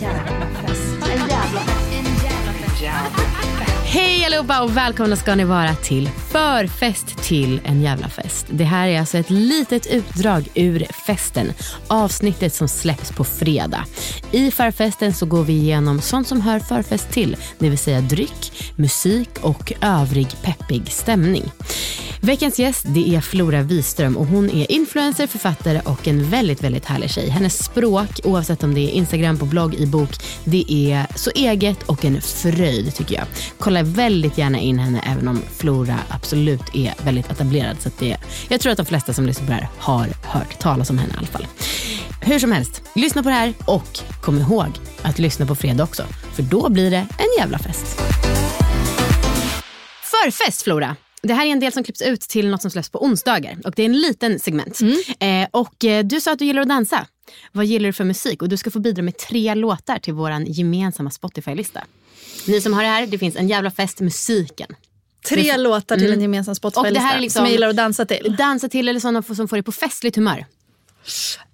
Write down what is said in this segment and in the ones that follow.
En jävla fest. En jävla Hej allihopa och välkomna ska ni vara till förfest till en jävla fest. Det här är alltså ett litet utdrag ur festen, avsnittet som släpps på fredag. I förfesten så går vi igenom sånt som hör förfest till, det vill säga dryck, musik och övrig peppig stämning. Veckans gäst det är Flora Wiström och hon är influencer, författare och en väldigt, väldigt härlig tjej. Hennes språk, oavsett om det är Instagram, på blogg, i bok, det är så eget och en fröjd tycker jag. Kolla väldigt gärna in henne även om Flora absolut är väldigt etablerad. Så det, jag tror att de flesta som lyssnar på det här har hört talas om henne i alla fall. Hur som helst, lyssna på det här och kom ihåg att lyssna på fredag också. För då blir det en jävla fest. Förfest Flora. Det här är en del som klipps ut till något som släpps på onsdagar. Och Det är en liten segment. Eh, och eh, Du sa att du gillar att dansa. Vad gillar du för musik? Och Du ska få bidra med tre låtar till vår gemensamma Spotify-lista. Ni som har det här, det finns en jävla fest musiken. Tre låtar till en gemensam Och Spotify-lista liksom, som jag gillar att dansa till. Dansa till eller sådana som får dig på festligt humör.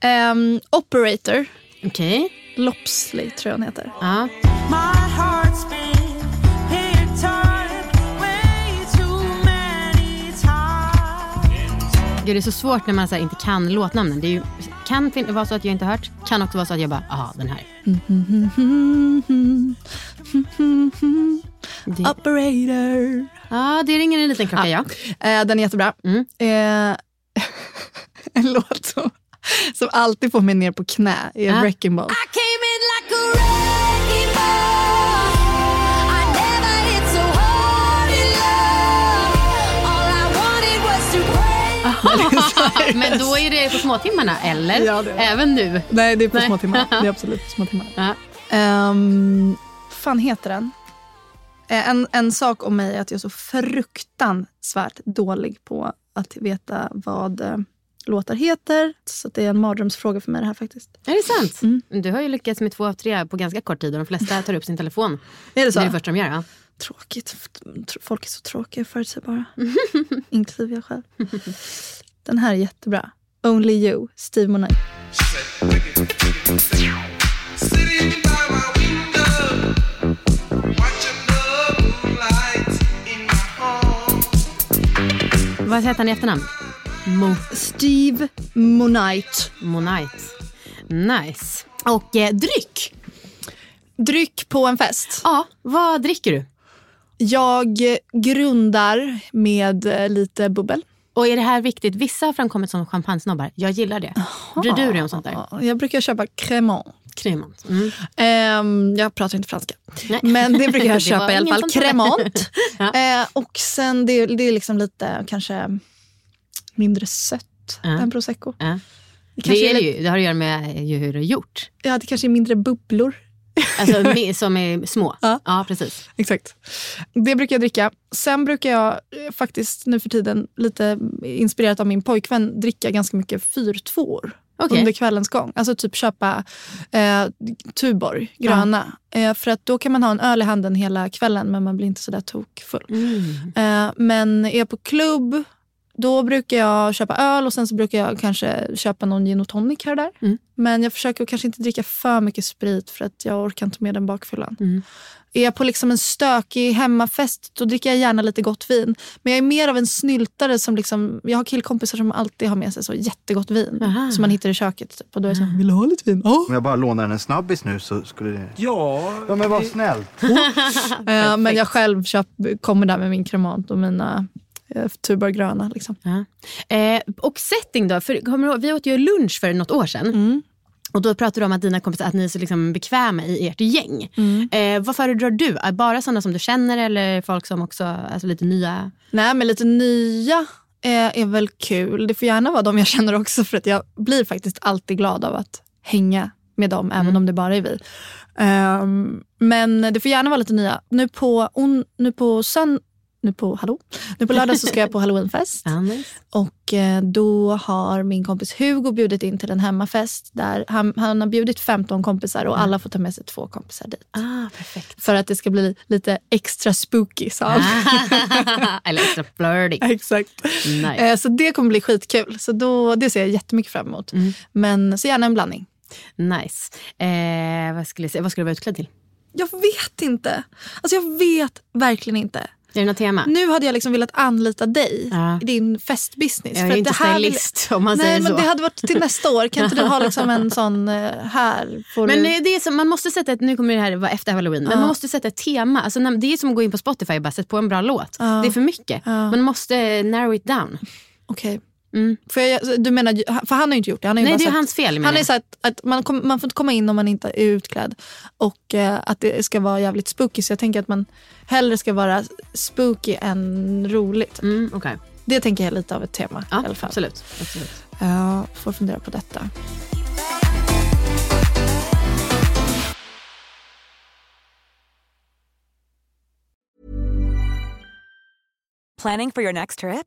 Ehm, Operator, Okej. Lopsley tror jag han heter. Ja. Gud, det är så svårt när man så här, inte kan låtnamnen. Det är ju, kan vara så att jag inte hört. Kan också vara så att jag bara, aha, den här. Det, Operator. ja, det ringer en liten klocka, ja. Eh, den är jättebra. Mm. Eh, en låt som, som alltid får mig ner på knä är Ja. Wrecking Ball. Men då är det på småtimmarna, eller? Ja, det är. Även nu. Nej, det är på Nej. små timmar. Det är absolut på små timmar. Ja. Um, fan heter den? Eh, En, en sak om mig är att jag är så fruktansvärt dålig på att veta vad eh, låtar heter. Så det är en mardrömsfråga för mig det här faktiskt. Är det sant? Mm. Du har ju lyckats med två av tre på ganska kort tid och de flesta tar upp sin telefon. Är det så? Det är det första de gör. Ja. Tråkigt. Tr- Folk är så tråkiga och förutsägbara. Inklusive jag själv. Den här är jättebra. Only You, Steve Monite. Vad heter han i efternamn? Mo Steve Monite. Monite. Nice. Och eh, dryck. Dryck på en fest. Ja, vad dricker du? Jag grundar med eh, lite bubbel. Och är det här viktigt? Vissa har framkommit som champagnesnobbar. Jag gillar det. Bryr du dig om sånt där? Ja, Jag brukar köpa cremant. Cremant. Mm. Ehm, jag pratar inte franska. Nej. Men det brukar Det jag köpa i alla fall. Cremant. Ja. Eh, och sen det, det är liksom lite kanske mindre sött Ja. än prosecco. Ja. Det, Det, är det, lite- ju, det har att göra med hur det är gjort. Ja, det kanske är mindre bubblor. Alltså som är små. Ja. ja precis. Exakt. Det brukar jag dricka. Sen brukar jag eh, faktiskt nu för tiden, lite inspirerat av min pojkvän, dricka ganska mycket fyrtvåor. Okej. Under kvällens gång. Alltså typ köpa eh, Tuborg, gröna. Eh, för att då kan man ha en öl i handen hela kvällen men man blir inte så där tokfull. Mm. Eh, men är jag på klubb Då brukar jag köpa öl och sen så brukar jag kanske köpa någon gin och tonic här och där. Mm. Men jag försöker kanske inte dricka för mycket sprit för att jag orkar inte med den bakfyllan. Mm. Är jag på liksom en stökig hemmafest då dricker jag gärna lite gott vin. Men jag är mer av en snyltare som liksom, jag har killkompisar som alltid har med sig så jättegott vin. Aha. Som man hittar i köket. Typ. Och då är det så här, vill du ha lite vin? Ja. Om jag bara lånar en snabbis nu så skulle det... Ja, Ja men var snäll. Eh, men jag själv köp, kommer där med min kremant och mina eh, Tuborg gröna. Liksom. Ja. Eh, och setting då? För, kommer du vi åt ju lunch för något år sedan. Mm. Och Då pratade du om att dina kompisar att ni är så liksom bekväma i ert gäng. Mm. Eh, vad föredrar du? Bara sådana som du känner eller folk som också alltså lite nya? Nej, men lite nya eh, är väl kul. Det får gärna vara de jag känner också för att jag blir faktiskt alltid glad av att hänga med dem, även om det bara är vi. Ehm, men det får gärna vara lite nya. Nu på, on, nu på sön, nu på, hallå? Nu på lördag så ska jag på halloweenfest. Och eh, då har min kompis Hugo bjudit in till en hemmafest. Där han, han har bjudit 15 kompisar och alla får ta med sig två kompisar dit. Ah, perfekt. För att det ska bli lite extra spooky, sa han. eller extra flirty. Exakt. Nice. Eh, Så det kommer bli skitkul. Så då, det ser jag jättemycket fram emot. Men så gärna en blandning. nice. Eh, vad, skulle vad ska du vara utklädd till? Jag vet inte. Alltså jag vet verkligen inte. Är det något tema? Nu hade jag liksom velat anlita dig Ja. i din festbusiness. Jag är att inte det här stylist om man Nej, säger men så. det hade varit till nästa år. Kan inte du ha liksom en sån eh, här? Får Men du... eh, det är som, man måste sätta ett, nu kommer det här vara efter halloween, men man måste sätta ett tema. Alltså, det är som att gå in på Spotify och bara sätta på en bra låt. Det är för mycket. Man måste narrow it down. Okej. Får jag, du menar, för han har ju inte gjort det. Han har ju Nej, bara det är sagt- hans fel, Han har sagt att man, kom, man får inte komma in om man inte är utklädd. Och eh, att det ska vara jävligt spooky. Så jag tänker att man hellre ska vara spooky än roligt. Mm, okej. Det tänker jag är lite av ett tema Ja, i alla fall. absolut. absolut. Ja, får fundera på detta. Planning for your next trip?